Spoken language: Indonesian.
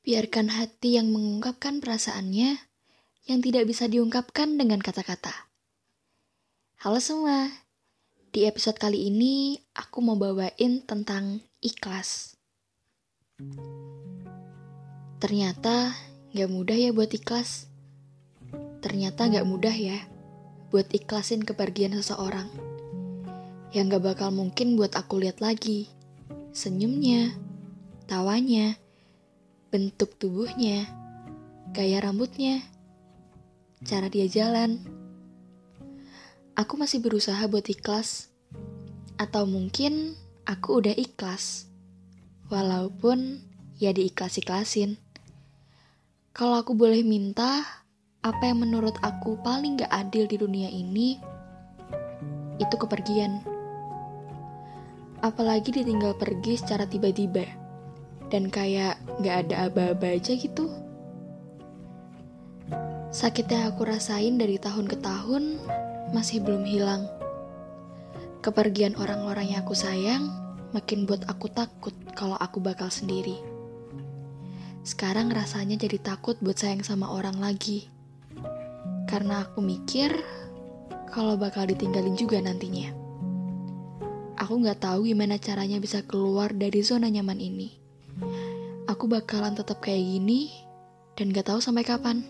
Biarkan hati yang mengungkapkan perasaannya yang tidak bisa diungkapkan dengan kata-kata. Halo semua, di episode kali ini aku mau bawain tentang ikhlas. Ternyata gak mudah ya buat ikhlas. Ternyata gak mudah ya buat ikhlasin kepergian seseorang. Yang gak bakal mungkin buat aku lihat lagi. Senyumnya, tawanya, bentuk tubuhnya, gaya rambutnya, cara dia jalan. Aku masih berusaha buat ikhlas, atau mungkin aku udah ikhlas, walaupun ya diikhlas-ikhlasin. Kalau aku boleh minta, apa yang menurut aku paling gak adil di dunia ini, itu kepergian. Apalagi ditinggal pergi secara tiba-tiba dan kayak gak ada aba-aba aja gitu. Sakitnya aku rasain dari tahun ke tahun masih belum hilang. Kepergian orang-orang yang aku sayang makin buat aku takut kalau aku bakal sendiri. Sekarang rasanya jadi takut buat sayang sama orang lagi. Karena aku mikir kalau bakal ditinggalin juga nantinya. Aku gak tahu gimana caranya bisa keluar dari zona nyaman ini aku bakalan tetap kayak gini dan gak tahu sampai kapan.